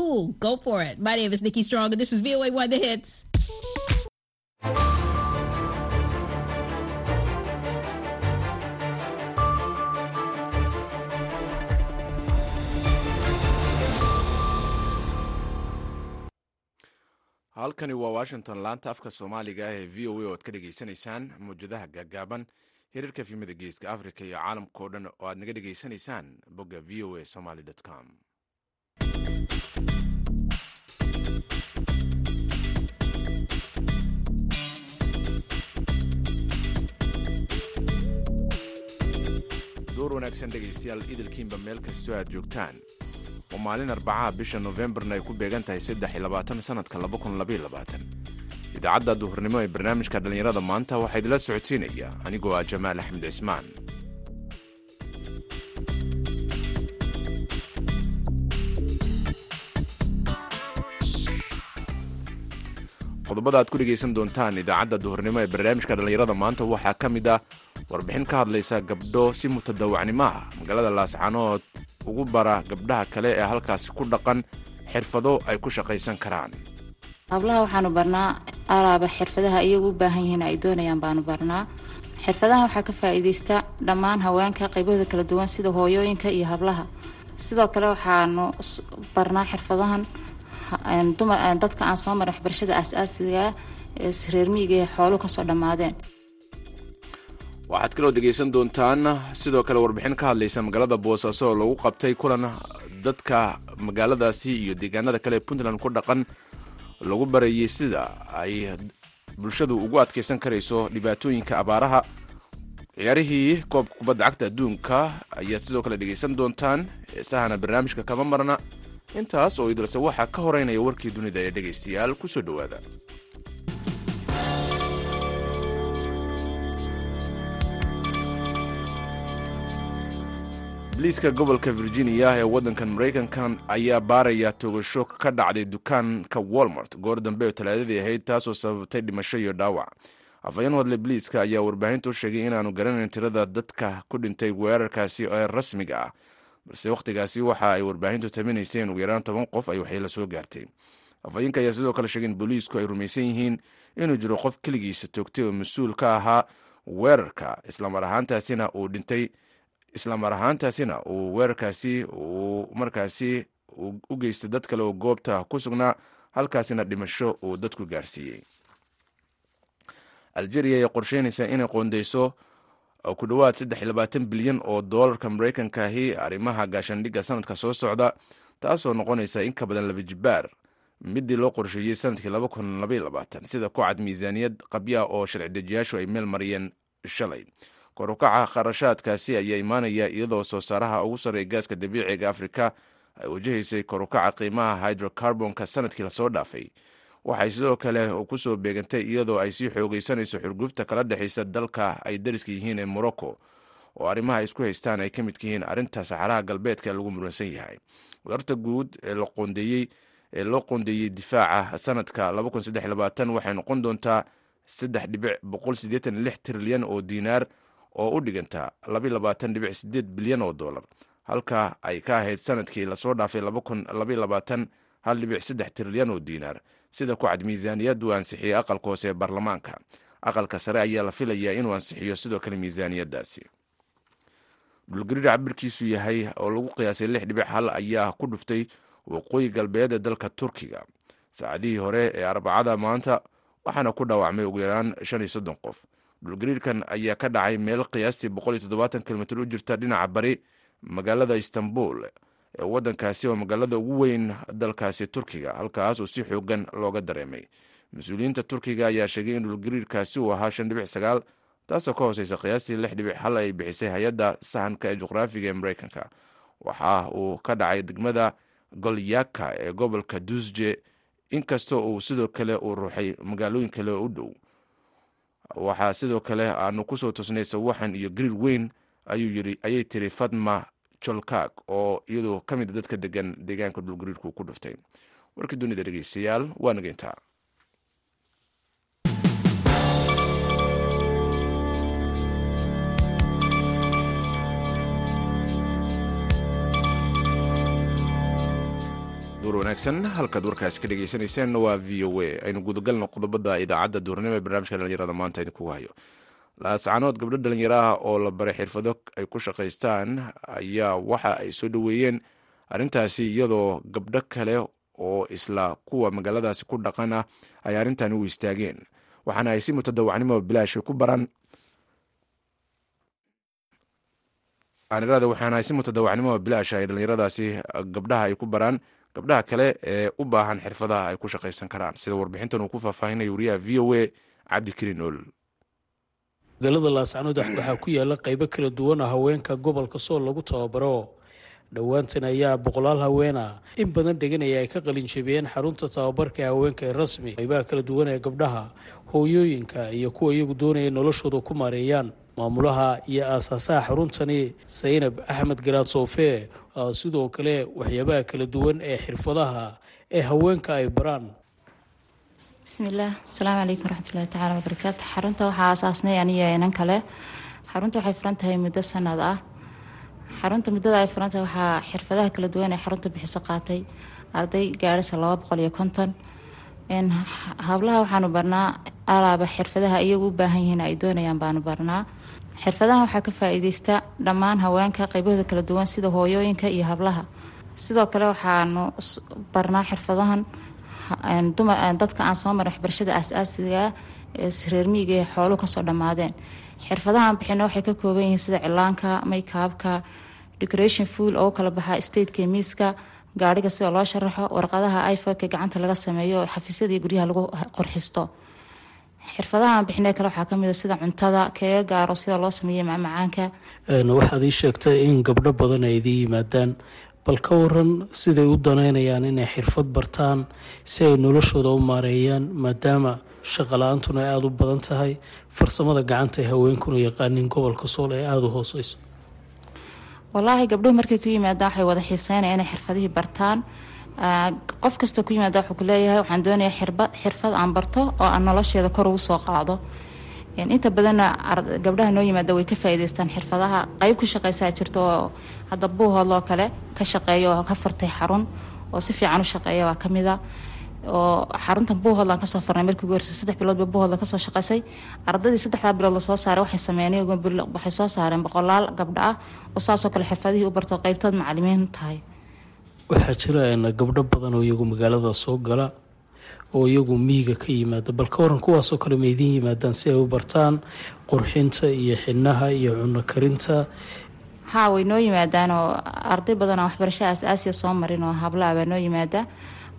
cool. Go for it. My name is Nikki Strong, and this is VOA One The Hits. halkani waa washington laanta afka soomaaliga ah ee v o a oo ad ka dhegaysanaysaan mawjadaha gaagaaban hirarka fiimada geeska africa iyo caalamka oo dhan oo aad naga dhegaysanaysaan bogga v o a somaly com door wanaagsan dhegaystayaal idilkiinba meel kastoo aad joogtaan waa maalin arbacaha bisha nofembarna ay ku beegan tahay sanadka idaacadda duhurnimo ee barnaamijka dhallinyarada maanta waxaa idila socodsiinaya anigoo ah jamaal axmed cismaan qodobada aad ku dhegaysan doontaan idaacadda duhurnimo ee barnaamijka dhallinyarada maanta waxaa ka mid ah warbixin ka hadlaysa gabdho si mutadawacnimo ah. Magaalada laascanood ugu bara gabdhaha kale ee halkaasi ku dhaqan xirfado ay ku shaqaysan karaan. Hablaha waxaanu barnaa alaaba xirfadaha iyagu u baahan yihiin ay doonayaan baanu barnaa. Xirfadaha waxaa ka faa-iideysta dhammaan haweenka qaybahooda kala duwan sida hooyooyinka iyo hablaha. Sidoo kale waxaanu barnaa xirfadahan dadka aan soo marin waxbarashada aas-aasiga ee reermiyiga ee xooluhu ka soo dhammaadeen waxaad kaloo dhegaysan doontaan sidoo kale warbixin ka hadlaysa magaalada boosaaso oo lagu qabtay kulan dadka magaaladaasi iyo deegaanada kale puntland ku dhaqan lagu barayay sida ay bulshadu ugu adkaysan karayso dhibaatooyinka abaaraha. Ciyaarihii koobka kubadda cagta adduunka ayaad sidoo kale dhegaysan doontaan heesahana barnaamijka kama marna intaas oo idilse waxaa ka horeynaya warkii dunida ee dhegaystayaal ku soo dhowaada biliiska gobolka virginia ee waddankan maraykankan ayaa baaraya togasho ka dhacday dukaanka walmart. Goor dambe oo talaadadii ahayd taasoo sababtay dhimasho iyo dhaawac. Afhayeen hodle biliiska ayaa warbaahinta u sheegay inaanu garanayn tirada dadka ku dhintay weerarkaasi ee rasmiga ah. Balse wakhtigaasi waxa ay warbaahintu taminayseen ugu yaraan toban qof ay waxyeelo soo gaartay. Afhayeenka ayaa sidoo kale sheegay in booliisku ay rumaysan yihiin inuu jiro qof keligiisa toogtay oo mas'uul ka ahaa weerarka islamar ahaantaasina uu dhintay islamar ahaantaasina uu weerarkaasi uu markaasi u geystay dad kale oo goobta ku sugnaa halkaasina dhimasho uu dadku gaarsiiyey. Algeria ayaa qorsheynaysa inay qoondeyso ku dhowaad saddex labaatan bilyan oo doolarka maraykanka ahi arrimaha gaashaandhigga sanadka soo socda taasoo noqonaysa in ka badan laba jibaar midii loo qorsheeyey sannadkii laba kun labaatan. Sida ku cad miisaaniyad qabya oo sharci dejiyaashu ay meel mariyeen shalay korukaca kharashaadkaasi ayaa imaanaya iyadoo soo saaraha ugu sarreeya gaaska dabiiciga afrika. Ay wajahaysay korukaca qiimaha hydrocarbonka sannadkii la soo dhaafay. Waxay sidoo kale ku soo beegantay iyadoo ay sii xoogeysanayso xurgufta kala dhexaysa dalka ay dariska yihiin ee morocco oo arrimaha ay isku haystaan ay ka midka yihiin arrinta saxaraha galbeedka lagu muransan yahay. Wadarta guud ee laqoondeeyey ee loo qoondeeyey difaaca sanadka waxay noqon doontaa saddex dhibic boqol sideetan lix trilyan oo diinaar oo u dhiganta bilyan oo dollar halka ay ka ahayd sannadkii la soo dhaafay trilyan oo diinaar sida ku cad miisaaniyaddu ansixiyey aqalka hoose ee baarlamaanka aqalka sare ayaa la filayaa inuu ansixiyo sidoo kale miisaaniyadaasi dhulgariir cabirkiisu yahay oo lagu qiyaasay lix dhibic hal ayaa ku dhuftay waqooyi galbeed ee dalka turkiga. Saacadihii hore ee arbacada maanta waxaana ku dhaawacmay ugu yaraan shan iyo soddon qof dhulgariirkan ayaa ka dhacay meel qiyaastii kilomitr u jirta dhinaca bari magaalada istanbul. Ee waddankaasi oo magaalada ugu weyn dalkaasi turkiga halkaas oo si xoogan looga dareemay. Mas'uuliyiinta turkiga ayaa sheegay in dhulgariirkaasi uu ahaa taasoo ka hooseysa qiyaastii hal ay bixisay hay'adda sahanka ee juqraafiga ee maraykanka waxa uu ka dhacay degmada golyaka ee gobolka dusje inkastoo uu sidoo kale uu ruuxay magaalooyin kale oo u dhow waxaa sidoo kale aanu ku soo tusnay sawaxan iyo gariir weyn ayay tiri fatma jolkak oo iyadoo ka mid a dadka degan deegaanka dhulgariirku ku dhuftay. Warkii dunida dhegeystayaal waa nageyntaa duur wanaagsan. Halkaad warkaas ka dhegeysaneyseen waa v o a. Aynu gudagalno qodobada idaacadda duurnimo ee barnaamijka dhalinyarada maanta idinkugu hayo laascanood gabdho dhalinyaro ah oo la baray xirfado ay ku shaqaystaan ayaa waxa ay soo dhoweeyeen arrintaasi iyadoo gabdho kale oo isla kuwa magaaladaasi ku dhaqan ah ay arrintani u istaageen. Waxaana ay si mutadawacnimo bilaashi ku baraan anirada waxaana ay si mutadawacnimo bilaash ay dhalinyaradaasi gabdhaha ay ku baraan gabdhaha kale ee u baahan xirfadaha ay ku shaqaysan karaan. Sida warbixintan uu ku faahfaahinaya wariyaha v o a cabdikariin ol magaalada laascanood waxaa ku yaalla qeybo kala duwan haweenka gobolka sool lagu tababaro dhowaantan ayaa boqolaal haweena in badan dheganaya ay ka qalinjabiyeen xarunta tababarka ee haweenka ee rasmi qeybaha kala duwan ee gabdhaha hooyooyinka iyo kuwa iyagu doonaya noloshooda ku maareeyaan. Maamulaha iyo aasaasaha xaruntani saynab axmed garaad soofe sidoo kale waxyaabaha kala duwan ee xirfadaha ee haweenka ay baraan. Bismillaah asalaamu calaykum waraxmatullahi tacaala wabarakaatu xarunta waxaa aasaasnay aniyo inan kale. Xarunta waxay furan tahay muddo sanad ah xarunta muddada ay furan tahay waxaa xirfadaha kala duwan ee xarunta bixiso qaatay. Arday gaadhisa laba boqol iyo konton. Hablaha waxaanu barnaa alaaba xirfadaha iyagu u baahan yihiin ay doonayaan baanu barnaa. Xirfadaha waxaa ka faa-iideysta dhammaan haweenka qeybahooda kala duwan sida hooyooyinka iyo hablaha. Sidoo kale waxaanu barnaa xirfadahan dadka aan soo marin waxbarashada aas-aasiga ee reermiiga ee xooluhu ka soo dhammaadeen. Xirfadahaan bixina waxay ka kooban yihiin sida cilaanka maykaabka decoration fuol oo kala baxaa stateka miiska gaadhiga sida loo sharaxo warqadaha iphonka gacanta laga sameeyo xafiisyada iyo guryaha lagu qorxisto xirfadahaan bixine kale waxaa ka mid a sida cuntada keega gaaro sida loo sameeya macmacaanka. Waxaad ii sheegtay in gabdho badan ay idiin yimaadaan bal ka waran siday u daneynayaan inay xirfad bartaan si ay noloshooda u maareeyaan maadaama shaqala-aantuna aada u badan tahay farsamada gacanta ee haweenkuna yaqaanin gobolka sool ee aada u hooseyso walaahi gabdhuhu markay ku yimaadaan waxay wada xiiseynaya inay xirfadihii bartaan. Qof kastoo ku yimaada wuxuu kuleeyahay waxaan doonayaa xirfad aan barto oo aan nolosheeda kor ugu soo qaado inta badanna gabdhaha noo yimaada way ka faa-iideystaan xirfadaha. Qeyb ku shaqeysaa jirto oo hadda buuhoodloo kale ka shaqeeya oo ka furtay xarun oo si fiican u shaqeeya waa kamida oo xaruntan buuhoodlaan ka soo furnay markii ugu horsay saddex bilood ba buuhoodla ka soo shaqeysay ardadii saddexdaa bilood la soo saaray waxay sameeyeen waxay soo saareen boqolaal gabdho ah oo saasoo kale xirfadihii u barto qeybtood macalimiin tahay. Waxaa jira gabdho badan oo iyagu magaalada soo gala oo iyagu miyiga ka yimaada bal ka waran kuwaasoo kale ma idiin yimaadaan si ay u bartaan qurxinta iyo xidnaha iyo cuno karinta haa way noo yimaadaan oo arday badanoo waxbarasho aas-aasiya soo marin oo hablaha baa noo yimaada.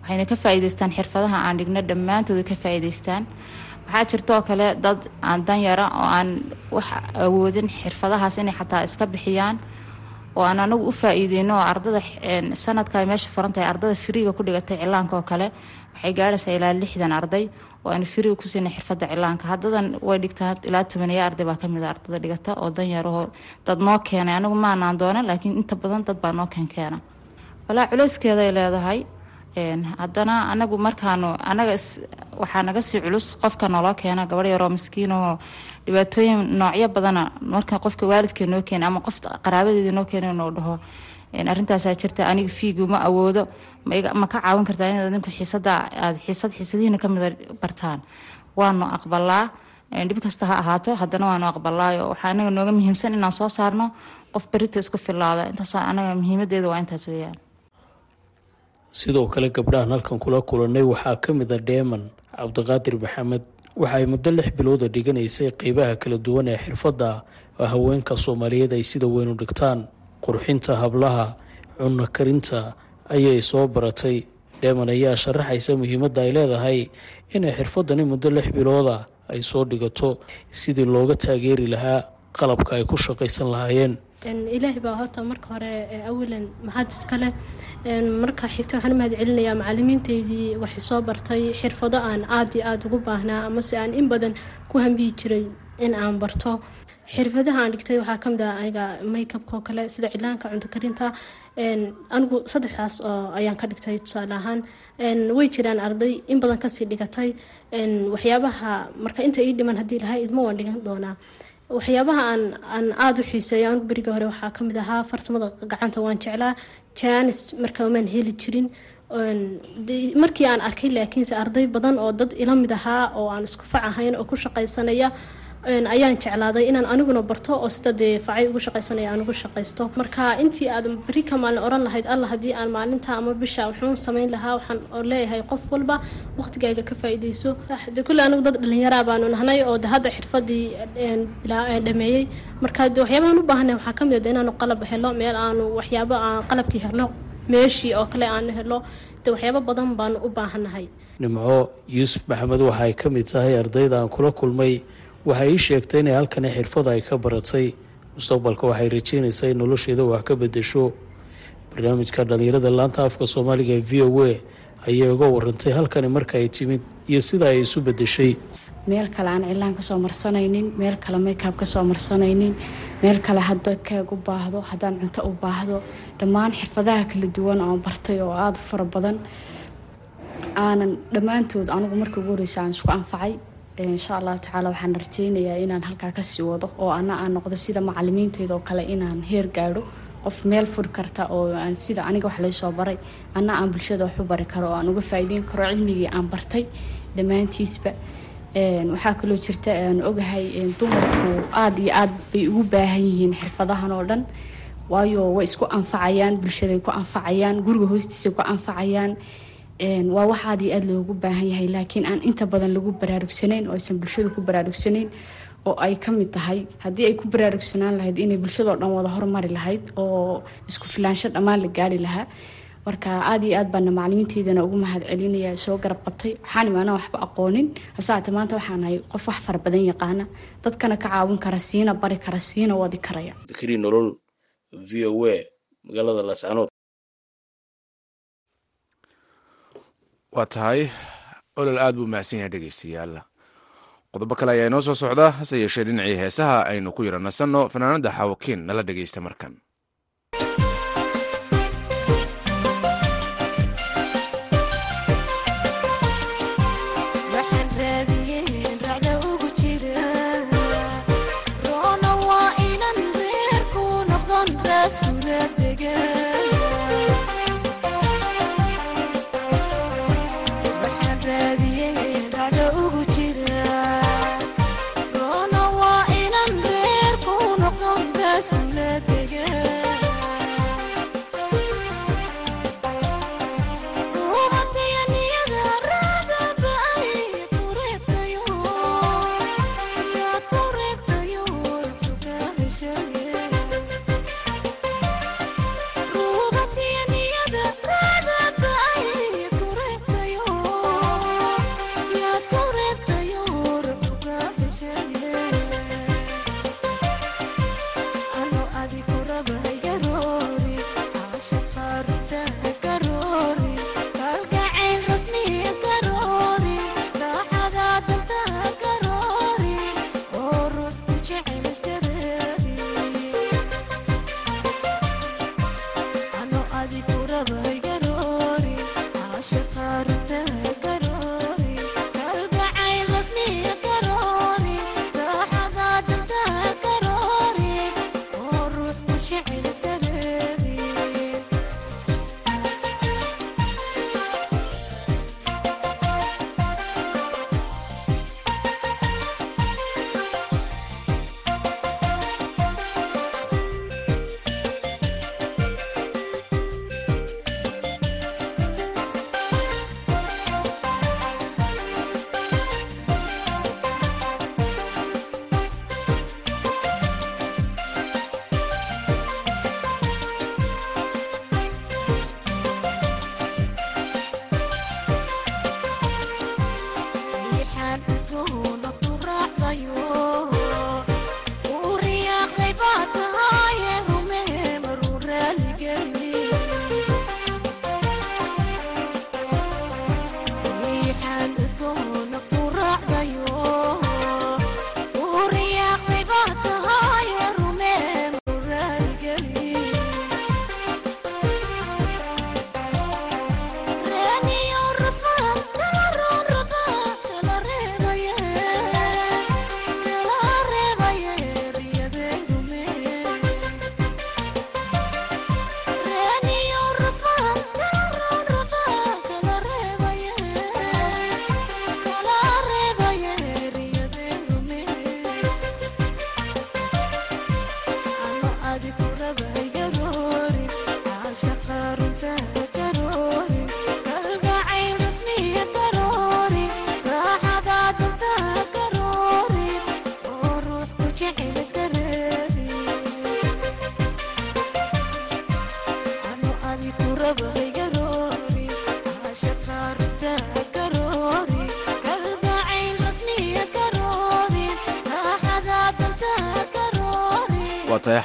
Waxayna ka faa-iideystaan xirfadaha aan dhigno dhammaantooda ka faa-iideystaan waxaa jirta oo kale dad aan danyara oo aan wax awoodin xirfadahaas inay xataa iska bixiyaan oo aan anagu u faa-iideyno oo ardada sanadka meesha furan tahay ardada firiiga ku dhigatay cilaanka oo kale waxay gaadhaysaa ilaa lixdan arday oo aanu firiiga ku siinay xirfadda cilaanka. Haddadan way dhigtaan ilaa tobaneeya arday baa ka mid a ardada dhigata oo danyarahoo dad noo keenay. Anagu maanaan doonan laakiin inta badan dad baa noo keen keena. Walaa culeyskeeday leedahay haddana anagu markaanu anaga waxaa naga sii culus qofka naloo keena gabadh yaroo miskiinoo dhibaatooyin noocyo badana marka qofka waalidka noo keena ama qof qaraabadeeda noo keena inuu dhaho. Arrintaasaa jirta aniga fiigu ma awoodo ma ka caawin kartaa inaad adinku xiisada aad xiisad xiisadihiina kamida bartaan. Waanu aqbalaa dhib kasta ha ahaato haddana waanu aqbalaayo waxaa anaga nooga muhiimsan inaan soo saarno qof berita isku filaada intaas anaga muhiimadeeda waa intaas weeyaan sidoo kale gabdhahan halkan kula kulanay waxaa ka mid a dheeman cabdiqaadir maxamed. Waxa ay muddo lix bilooda dhiganaysay qeybaha kala duwan ee xirfadda oo haweenka soomaaliyeed ay sida weyn u dhigtaan. Qurxinta hablaha cunno karinta ayay soo baratay. Dheeman ayaa sharaxaysa muhiimadda ay leedahay inay xirfadani muddo lix bilooda ay soo dhigato sidii looga taageeri lahaa qalabka ay ku shaqaysan lahaayeen ilaahi baa horta marka hore awalan mahad iskale marka xigta waxaan mahad celinayaa macalimiinteydii waxay soo bartay xirfado aan aada iyo aada ugu baahnaa amase aan in badan ku hambiyi jiray in aan barto. Xirfadaha aan dhigtay waxaa ka mid ah aniga makeupka oo kale sida cilaanka cunto karinta. Anigu saddexdaas oo ayaan ka dhigtay tusaale ahaan. Way jiraan arday in badan ka sii dhigatay. Waxyaabaha marka inta ii dhiman haddii lahay idma waan dhigan doonaa waxyaabaha aan aan aada u xiiseeya anigu beriga hore waxaa ka mid ahaa farsamada gacanta waan jeclaa. Jaanis marka maan heli jirin. Markii aan arkay laakiinse arday badan oo dad ila mid ahaa oo aan isku fac ahayn oo ku shaqaysanaya ayaan jeclaaday inaan aniguna barto oo sida dee facay ugu shaqaysanaya aan ugu shaqaysto. Marka intii aad beri ka maalin oran lahayd alla haddii aan maalinta ama bisha wuxuun samayn lahaa waxaan leeyahay qof walba waqtigaaga ka faa'iidayso. Kulle anigu dad dhalinyaraa baanu nahnay oo de xirfadii dhameeyey. Marka de waxyaabahan u baahanay waxaa ka mid a inaanu qalab helo meel aanu waxyaabo aan qalabkii helo meeshii oo kale aanu helo. De waxyaabo badan baanu u baahannahay nimco yuusuf maxamed waxa ay ka mid tahay ardayda aan kula kulmay waxay ii sheegtay inay halkani xirfada ay ka baratay. Mustaqbalka waxay rajeynaysaa in nolosheeda wax ka bedesho barnaamijka dhalinyarada laanta afka soomaaliga ee v o a ayay uga warantay halkani marka ay timid iyo sida ay isu bedeshay meel kale aan cilaan ka soo marsanaynin meel kale makab ka soo marsanaynin meel kale hadda keeg u baahdo haddaan cunto u baahdo. Dhammaan xirfadaha kala duwan oo bartay oo aada fara badan aanan dhammaantood anigu markii ugu horeysa aan isku anfacay insha allahu tacaala waxaan rajeynayaa inaan halkaa ka sii wado oo ana aan noqdo sida macalimiinteeda oo kale inaan heer gaadho qof meel furi karta oo aan sida aniga wax laysoo baray ana aan bulshada wax bari karo oo aan uga faa'iideyn karo cilmigii aan bartay dhammaantiisba. Waxaa kaloo jirta aan ogahay dumarku aada iyo aad bay ugu baahan yihiin xirfadahan oo dhan waayo way isku anfacayaan bulshaday ku anfacayaan guriga hoostiisay ku anfacayaan waa wax aad iyo aad loogu baahan yahay laakiin aan inta badan lagu baraarugsanayn oo aysan bulshada ku baraarugsanayn oo ay ka mid tahay. Haddii ay ku baraarugsanaan lahayd inay bulshadao dhan wada hormari lahayd oo isku filaansho dhammaan la gaari lahaa marka aada iyo aad baana macalimiinteydana ugu mahad celinaya soo garab qabtay. Waxaan imaana waxba aqoonin. Hasaate maanta waxaan qof wax fara yaqaana. Dadkana ka caawin kara siina bari kara siina wadi karaya. Dikri nolol v o a magaalada laascanood waa tahay olol aad buu mahadsan yahay dhegeystayaal qodobo kale ayaa inoo soo socda hase yeeshee dhinacii heesaha aynu ku yara nasanno fanaanada xawakiin nala dhegeysta markan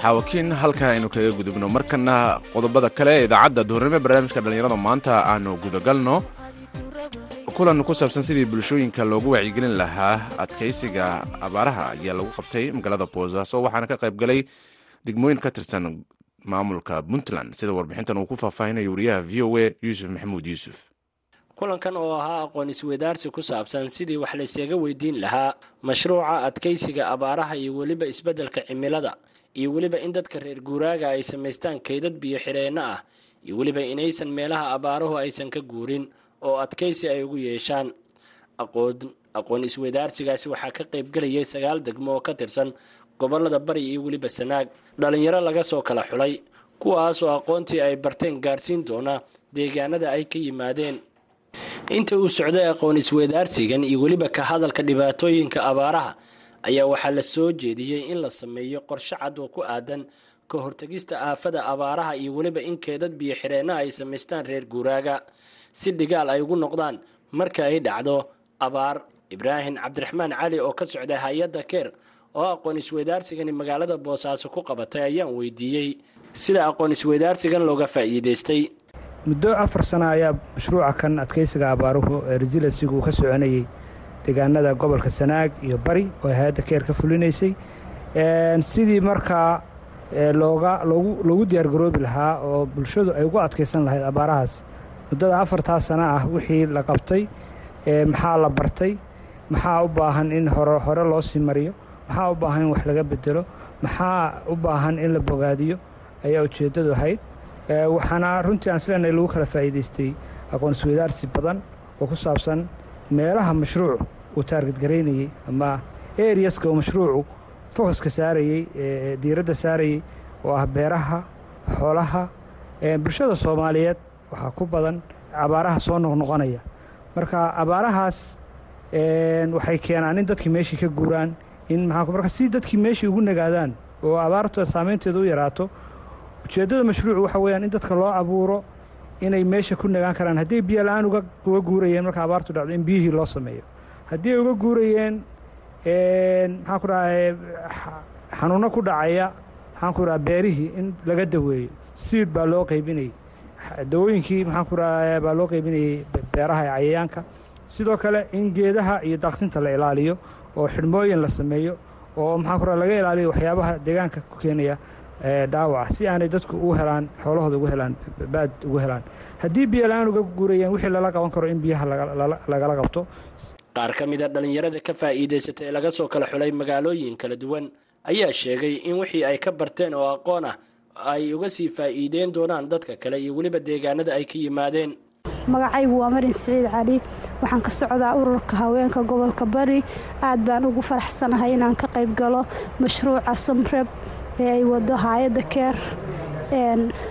xaawakiin halkaa aynu kaga gudubno. Markana qodobada kale ee idaacadda duhurnimo barnaamijka dhallinyarada maanta aanu gudagalno. Kulan ku saabsan sidii bulshooyinka loogu wacyigelin lahaa adkaysiga abaaraha ayaa lagu qabtay magaalada boosaaso waxaana ka qaybgalay degmooyin ka tirsan maamulka puntland. Sida warbixintan uu ku faahfaahinayo wariyaha v o a yuusuf maxamuud yuusuf. Kulankan oo ahaa aqoon isweydaarsi ku saabsan sidii wax laysaga weydiin lahaa mashruuca adkaysiga abaaraha iyo weliba isbeddelka cimilada iyo weliba in dadka reer guuraaga ay samaystaan kaydad biyo xireenno ah iyo weliba inaysan meelaha abaaruhu aysan ka guurin oo adkaysi ay ugu yeeshaan. Aqoon isweydaarsigaasi waxaa ka qaybgelayay sagaal degmo oo ka tirsan gobollada bari iyo weliba sanaag. Dhalinyaro laga soo kala xulay kuwaas oo aqoontii ay barteen gaarsiin doona deegaanada ay ka yimaadeen. Inta uu socday aqoon isweydaarsigan iyo weliba ka hadalka dhibaatooyinka abaaraha ayaa waxaa la soo jeediyey in la sameeyo qorshe cad oo ku aadan ka hortegista aafada abaaraha iyo weliba in keedad biyo xireenna ay samaystaan reer guuraaga. Si dhigaal ay ugu noqdaan marka ay dhacdo abaar ibraahim cabdiraxmaan cali oo ka socda hay'adda keer oo aqoon isweydaarsigani magaalada boosaaso ku qabatay ayaan weydiiyey. Sida aqoon isweydaarsigan looga faa'iidaystay. Muddo afar sano ayaa mashruuca kan adkaysiga abaaruhu ee resilansigu uu ka soconayey deegaanada gobolka sanaag iyo bari oo hay'adda keer ka fulinaysay. Sidii markaa looga loogu loogu diyaargaroobi lahaa oo bulshadu ay ugu adkaysan lahayd abaarahaas muddada afartaa sano ah wixii la qabtay maxaa la bartay maxaa u baahan in hore hore loo sii mariyo maxaa u baahan in wax laga bedelo maxaa u baahan in la bogaadiyo ayaa ujeeddadu ahayd. Waxaana runtii aan sileenay lagu kala faa'iidaystay aqoon isweydaarsi badan oo ku saabsan meelaha mashruuc uu taargetgaraynayey ama eriaska uu mashruucu focuska saarayey diiradda saarayey oo ah beeraha xoolaha bulshada soomaaliyeed waxaa ku badan abaaraha soo noqnoqonaya marka abaarahaas waxay keenaan in dadkii meeshii ka guuraan in marka si dadkii meeshii ugu nagaadaan oo abaarta saameynteedu u yaraato ujeeddada mashruucu waxa weeyaan in dadka loo abuuro inay meesha ku nagaan karaan. Hadday biyo la'aan uga guurayeen marka abaartu dhacdo in biyihii loo sameeyo. Haddii ay uga guurayeen maxaan ku dhahay xanuunno ku dhacaya maxaan ku dhaha beerihii in laga daweeyo. Siid baa loo qaybinayay. Dawooyinkii maxaan ku dhaha baa loo qaybinayey beeraha ee cayayaanka. Sidoo kale in geedaha iyo daaqsinta la ilaaliyo oo xidhmooyin la sameeyo oo maxaan ku dhaha laga ilaaliyo waxyaabaha deegaanka ku keenaya dhaawaca si aanay dadku ugu helaan xoolahooda ugu helaan baad ugu helaan. Haddii biyo la'aan uga guurayeen wixii lala qaban karo in biyaha lagala qabto. Qaar ka mid a dhallinyarada ka faa'iidaysata ee laga soo kala xulay magaalooyin kala duwan ayaa sheegay in wixii ay ka barteen oo aqoon ah ay uga sii faa'iideyn doonaan dadka kale iyo weliba deegaanada ay ka yimaadeen. Magacaygu waa marin siciid cali waxaan ka socdaa ururka haweenka gobolka bari. Aad baan ugu faraxsanahay inaan ka qayb galo mashruuca somreb ee ay wado hay'adda keer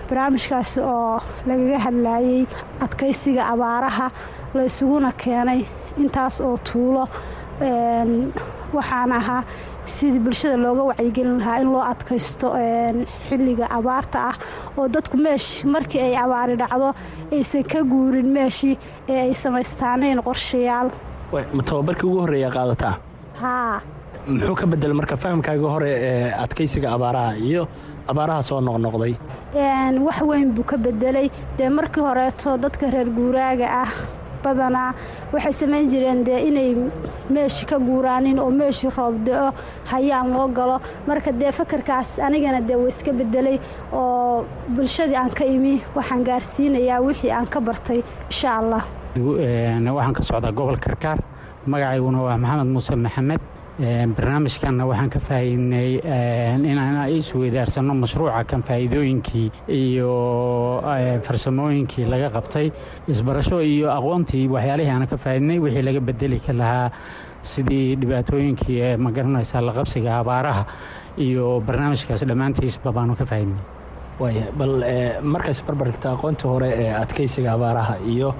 barnaamijkaasi oo lagaga hadlayey adkaysiga abaaraha la isuguna keenay intaas oo tuulo waxaan ahaa sidii bulshada looga wacyigelin lahaa in loo adkaysto xilliga abaarta ah oo dadku meesh markii ay abaari dhacdo aysan ka guurin meeshii ee ay samaystaaneen qorshayaal. Ma tababarkii ugu horreeya qaadataa? Haa muxuu ka bedel marka fahamkaaga hore ee adkaysiga abaaraha iyo abaaraha soo noqnoqday? Wax weyn buu ka bedelay. Dee markii horeeto dadka reer guuraaga ah badanaa waxay samayn jireen dee inay meeshi ka guuraanin oo meeshii roob da'o hayaan loo galo. Marka dee fakarkaas anigana dee wa iska bedelay oo bulshadii aan ka imi waxaan gaarsiinayaa wixii aan ka bartay insha allah. Waxaan ka socdaa gobol karkaar magacayguna waa maxamed muuse maxamed barnaamijkanna waxaan ka faa'iidnay inaan isweydaarsano mashruuca kan faa'iidooyinkii iyo farsamooyinkii laga qabtay isbarasho iyo aqoontii waxyaalihii aan ka faa'iidnay wixii laga bedeli ka lahaa sidii dhibaatooyinkii ee magaranaysa la qabsiga abaaraha iyo barnaamijkaas dhammaantiisba baanu ka faa'iidnay waaya bal markaas barbarigta aqoontii hore ee adkaysiga abaaraha iyo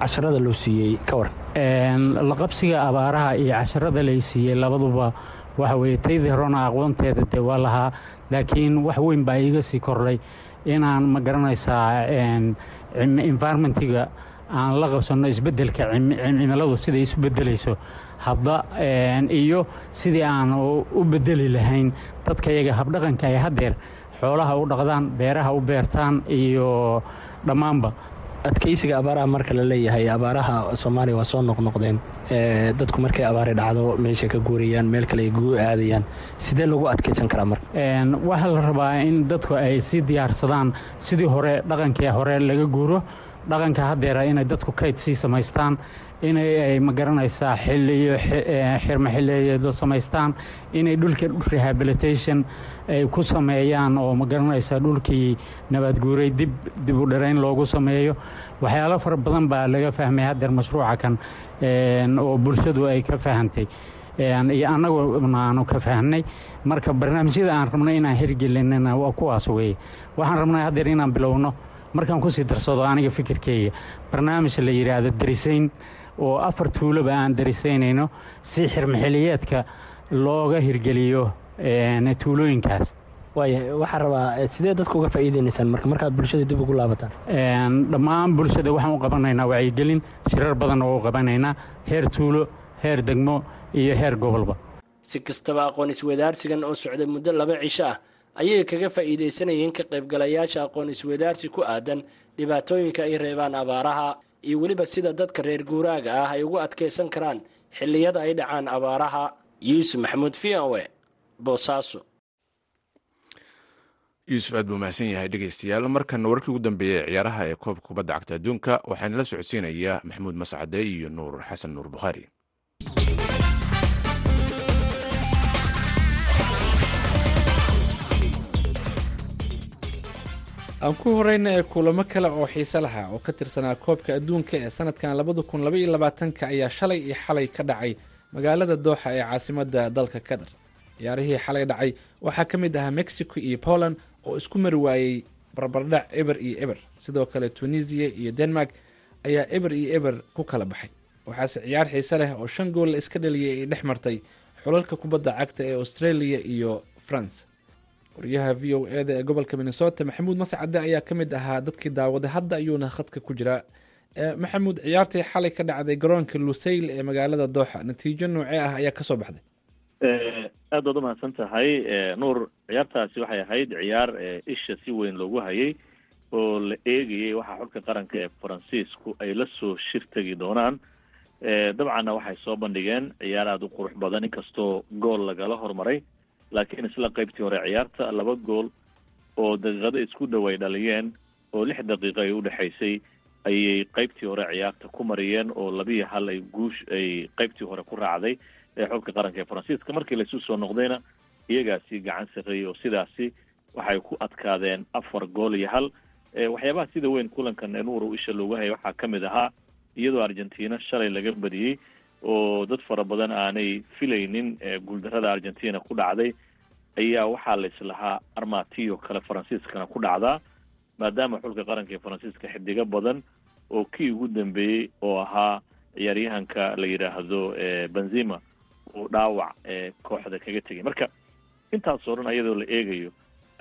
casharada loo siiyey ka war la qabsiga abaaraha iyo casharada lay siiyey labaduba waxa weeye taydii horena aqoonteeda dee waa lahaa laakiin wax weyn baa iiga sii kordhay inaan ma garanaysaa environmentiga aan la qabsanno isbeddelka cimiladu siday isu beddelayso. Hadda iyo sidii aan u beddeli lahayn dadka iyaga habdhaqanka ay haddeer xoolaha u dhaqdaan beeraha u beertaan iyo dhammaanba adkeysiga abaaraha marka la leeyahay abaaraha soomaaliya waa soo noqnoqdeen. Dadku markay abaari dhacdo meeshay ka guurayaan meel kale ay guu aadayaan sidee lagu adkeysan karaa marka? Waxaa la rabaa in dadku ay sii diyaarsadaan sidii hore dhaqankii hore laga guuro dhaqanka haddeera inay dadku kayd sii samaystaan inay ma garanaysaa xiliyo xirmo xiliyeedo samaystaan inay dhulka rehabilitation ay ku sameeyaan oo ma garanaysaa dhulkii nabadguuray dib dib u dharayn loogu sameeyo. Waxyaalo fara badan baa laga fahmay haddeer mashruuca kan oo bulshadu ay ka fahantay iyo annaguna aanu ka fahnay marka barnaamijyada aan rabnay inaan hirgelinana waa kuwaas weeye. Waxaan rabnay haddeer inaan bilowno markaan ku sii darsado aniga fikirkeyga barnaamij la yidhaahdo darisayn oo afar tuuloba aan darisaynayno si xirmaxiliyeedka looga hirgeliyo tuulooyinkaas. Waaya waxaa rabaa sidee dadka uga faa'iideynaysaan marka markaad bulshada dib ugu laabataan? Dhammaan bulshada waxaan u qabanaynaa wacyigelin shirar badan oo u qabanaynaa heer tuulo heer degmo iyo heer gobolba. Si kastaba aqoon iswadaarsigan oo socday muddo laba cisho ah ayay kaga faa'iidaysanayeen ka qaybgalayaasha aqoon iswadaarsi ku aadan dhibaatooyinka ay reebaan abaaraha iyo weliba sida dadka reer guuraaga ah ay ugu adkaysan karaan xilliyada ay dhacaan abaaraha. Yuusuf maxamuud v o e boosaaso yuusuf aad buu mahadsan yahay dhegeystayaal markana warkii ugu dambeeyey ciyaaraha ee koobka kubadda cagta adduunka waxaana la socodsiinayaa maxamuud mascade iyo nuur xasan nuur bukhaari aan ku horeyna ee kulamo kale oo xiise lahaa oo ka tirsanaa koobka adduunka ee sanadkan labada kun laba iyo labaatanka ayaa shalay iyo xalay ka dhacay magaalada dooxa ee caasimadda dalka qatar. Ciyaarihii xalay dhacay waxaa ka mid ahaa mexico iyo poland oo isku mari waayey barbardhac eber iyo eber. Sidoo kale tunisiya iyo denmark ayaa eber iyo eber ku kala baxay. Waxaase ciyaar xiise leh oo shan gool la iska dhaliyay ay dhex martay xulalka kubadda cagta ee australia iyo france waryaha v o eda ee gobolka minnesota maxamuud mascade ayaa ka mid ahaa dadkii daawaday hadda ayuuna khadka ku jiraa maxamuud ciyaartii xalay ka dhacday garoonka lusayl ee magaalada dooxa natiijo noocee ah ayaa ka soo baxday. Aad baad umahadsan tahay nuur ciyaartaasi waxay ahayd ciyaar isha si weyn loogu hayay oo la eegayay waxaa xulka qaranka ee faransiisku ay la soo shir tegi doonaan. Dabcanna waxay soo bandhigeen ciyaar aada u qurux badan inkastoo gool lagala hormaray laakiin isla qaybtii hore ciyaarta laba gool oo daqiiqado isku dhow ay dhaliyeen oo lix daqiiqo ay udhexaysay ayay qaybtii hore ciyaarta ku mariyeen oo labiyo hal ay guush ay qaybtii hore ku raacday ee xulka qaranka ee faransiiska. Markii laysu soo noqdayna iyagaasi gacan sarreeyey oo sidaasi waxay ku adkaadeen afar gool iyo hal. Waxyaabaha sida weyn kulankan nuuru isha loogu hayay waxaa ka mid ahaa iyadoo argentina shalay laga badiyey oo dad fara badan aanay filaynin guuldarada argentina ku dhacday ayaa waxaa la islahaa armatiyo kale faransiiskana ku dhacdaa maadaama xulka qaranka ee faransiiska xidigo badan oo kii ugu dambeeyey oo ahaa ciyaaryahanka la yidhaahdo benzima uu dhaawac kooxda kaga tegay. Marka intaasoo dhan ayadoo la eegayo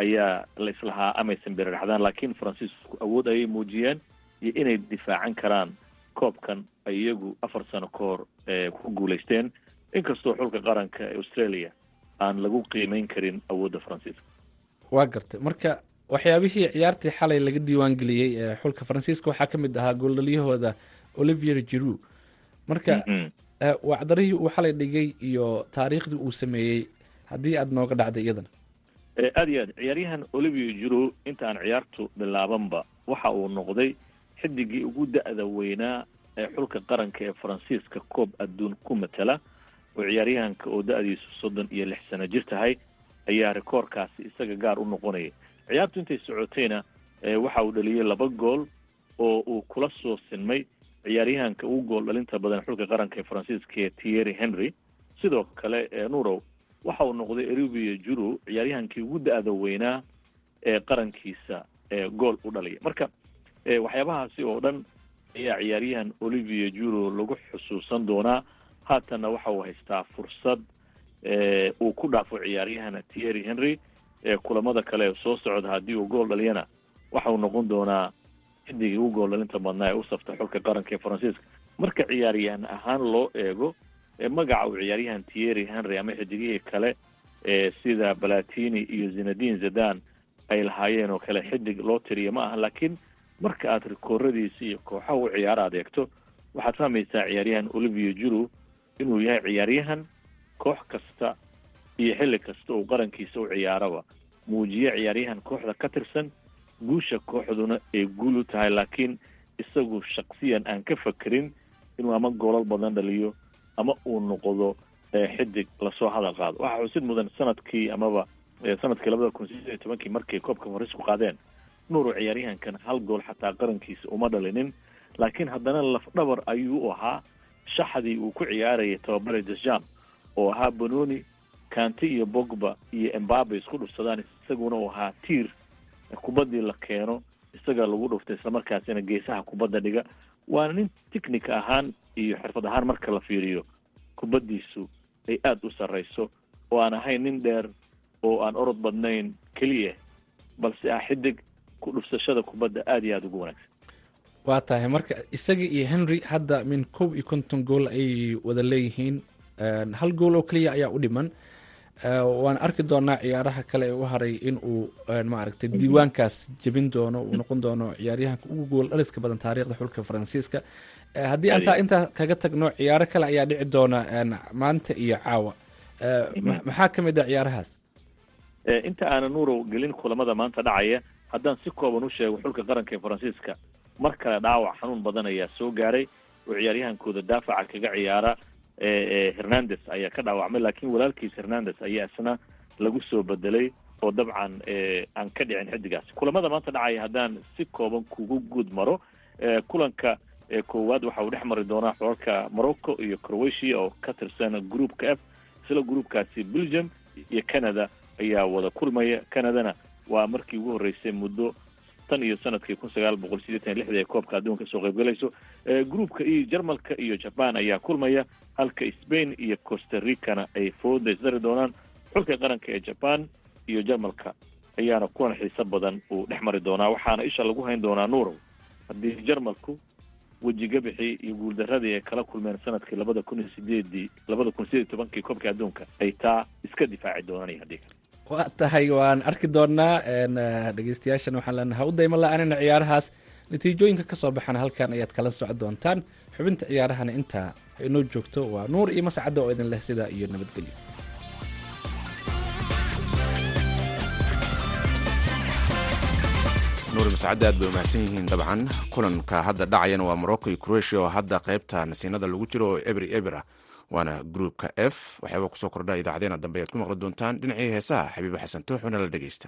ayaa la islahaa amaysan beraraxdaan laakiin faransiisku awood ayay muujiyeen iyo inay difaacan karaan koobkan ay iyagu afar sano ka hor ku guulaysteen inkastoo xulka qaranka ee australia aan lagu qiimeyn karin awoodda faransiiska. Waa gartay. Marka waxyaabihii ciyaartii xalay laga diiwaangeliyey ee xulka faransiiska waxaa ka mid ahaa gooldhaliyahooda olivier jiru marka wacdarihii uu xalay dhigay iyo taariikhdii uu sameeyey haddii aada nooga dhacday iyadana. Aada iyo aad ciyaaryahan olivier jiru inta aan ciyaartu bilaabanba waxa uu noqday xidigii ugu da-da weynaa ee xulka qaranka ee faransiiska koob adduun ku matala oo ciyaaryahanka oo da-diisu soddon iyo lix sano jir tahay ayaa rikoorkaasi isaga gaar u noqonayay ciyaartu intay socotayna waxa uu dhaliyey laba gool oo uu kula soo sinmay ciyaaryahanka ugu gool dhalinta badan xulka qaranka ee faransiiska ee tierry henry. Sidoo kale nurow waxa uu noqday erubia juru ciyaaryahankii ugu da-da weynaa ee qarankiisa gool u dhalaya marka waxyaabahaasi oo dhan ayaa ciyaaryahan olivier juro lagu xusuusan doonaa. Haatanna waxa uu haystaa fursad uu ku dhaafo ciyaaryahana tierry henry kulamada kale soo socda haddii uu gool dhaliyana. Waxa uu noqon doonaa xidigii ugu gooldhalinta badnaa ee u saftay xulka qaranka ee faransiiska. Marka ciyaaryahan ahaan loo eego magaca uu ciyaaryahan tierry henry ama xidigihii kale ee sida balatini iyo zinadin zadan ay lahaayeen oo kale xidig loo tiriya ma aha laakiin marka aad rikooradiisa iyo kooxaha u ciyaara aad eegto waxaad fahmaysaa ciyaaryahan olivier juru inuu yahay ciyaaryahan koox kasta iyo xilli kasta uu qarankiisa u ciyaaraba. Muujiye ciyaaryahan kooxda ka tirsan guusha kooxduna ay guul u tahay laakiin isagu shaksiyan aan ka fakerin inuu ama goolal badan dhaliyo ama uu noqdo xidig la soo hadal qaado. Waxaa xusid mudan sannadkii amaba sannadkii labada kun sideed tobankii markay koobka farisku qaadeen nuuru ciyaaryahankan hal gool xataa qarankiisa uma dhalinin laakiin haddana lafdhabar ayuu ahaa shaxdii uu ku ciyaarayay tababare desjam oo ahaa bononi kanti iyo bogba iyo embabe isku dhufsadaan isaguna uu ahaa tiir kubaddii la keeno isaga lagu dhuftay islamarkaasina geesaha kubadda dhiga. Waana nin technica ahaan iyo xirfad ahaan marka la fiiriyo kubaddiisu ay aada u sarrayso oo aan ahayn nin dheer oo aan orod badnayn keliya balse ah xidig ku dhufsashada kubadda aada iyo aada ugu wanaagsan. Waa tahay marka isaga iyo henry hadda min kow iyo konton gool ayay wada leeyihiin hal gool oo keliya ayaa u dhiman. Waan arki doonaa ciyaaraha kale ee u haray in uu maaragtay diiwaankaas jebin doono uu noqon doono ciyaaryahanka ugu gool dhaliska badan taariikhda xulka faransiiska. Haddii antaa intaa kaga tagno ciyaaro kale ayaa dhici doona maanta iyo caawa. Maxaa ka mid ah ciyaarahaas? Inta aanan nuurow gelin kulamada maanta dhacaya haddaan si kooban u sheego xulka qaranka ee faransiiska mar kale dhaawac xanuun badan ayaa soo gaaray oo ciyaaryahankooda daafaca kaga ciyaara hernandes ayaa ka dhaawacmay laakiin walaalkiis hernandes ayaa isna lagu soo bedelay oo dabcan aan ka dhicin xidigaasi kulamada maanta dhacaya haddaan si kooban kugu guud maro kulanka koowaad waxa uu dhex mari doonaa xolalka morocco iyo croatia oo ka tirsan groupka f isla groupkaasi belgium iyo canada ayaa wada kulmaya. Canadana waa markii ugu horreysay muddo tan iyo sannadkii kun sagaal boqol sideetan lixda ee koobka adduunka soo qaybgalayso groupka iyo jarmalka iyo jaban ayaa kulmaya halka spain iyo costa ricana ay fooda isdari doonaan xulka qaranka ee jaban iyo jarmalka ayaana kuwan xiiso badan uu dhex mari doonaa. Waxaana isha lagu hayn doonaa nuurow haddii jarmalku wejigabixii iyo guuldaradii ay kala kulmeen sannadkii labada kun iyo sideedii labada kun sideed tobankii koobka adduunka ay taa iska difaaci doonaan iyo haddii kale waa tahay waan arki doonaa dhegeystayaashan waxaan leenahay u dayma la'aanina ciyaarahaas. Natiijooyinka ka soo baxana halkan ayaad kala socon doontaan. Xubinta ciyaarahana intaa inoo joogto waa nuur iyo mascadda oo idin leh sidaa iyo nabadgelyo. Nuur mascadda aad bay umahadsan yihiin dabcan. Kulanka hadda dhacayana waa morocco iyo croatia oo hadda qaybta nasiinada lagu jiro oo ebri ebra waana groupka f. Waxyaaba ku soo kordha idaacadeena dambe ayaad ku maqli doontaan. Dhinacii heesaha xabiibo xasan tooxuna la dhegeysta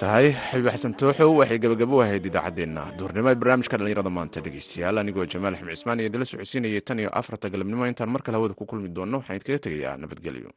tahay. Xabiib xasan tooxow waxay gabagabo ahayd idaacaddeenna duurnimo ee barnaamijka dhallinyarada maanta dhegeystayaal anigoo jamaal axmed cismaan iyo idinla socodsiinayay tan iyo afarta galabnimo. Intaan mar kale hawada ku kulmi doonno waxaan idinkaga tegayaa nabadgelyo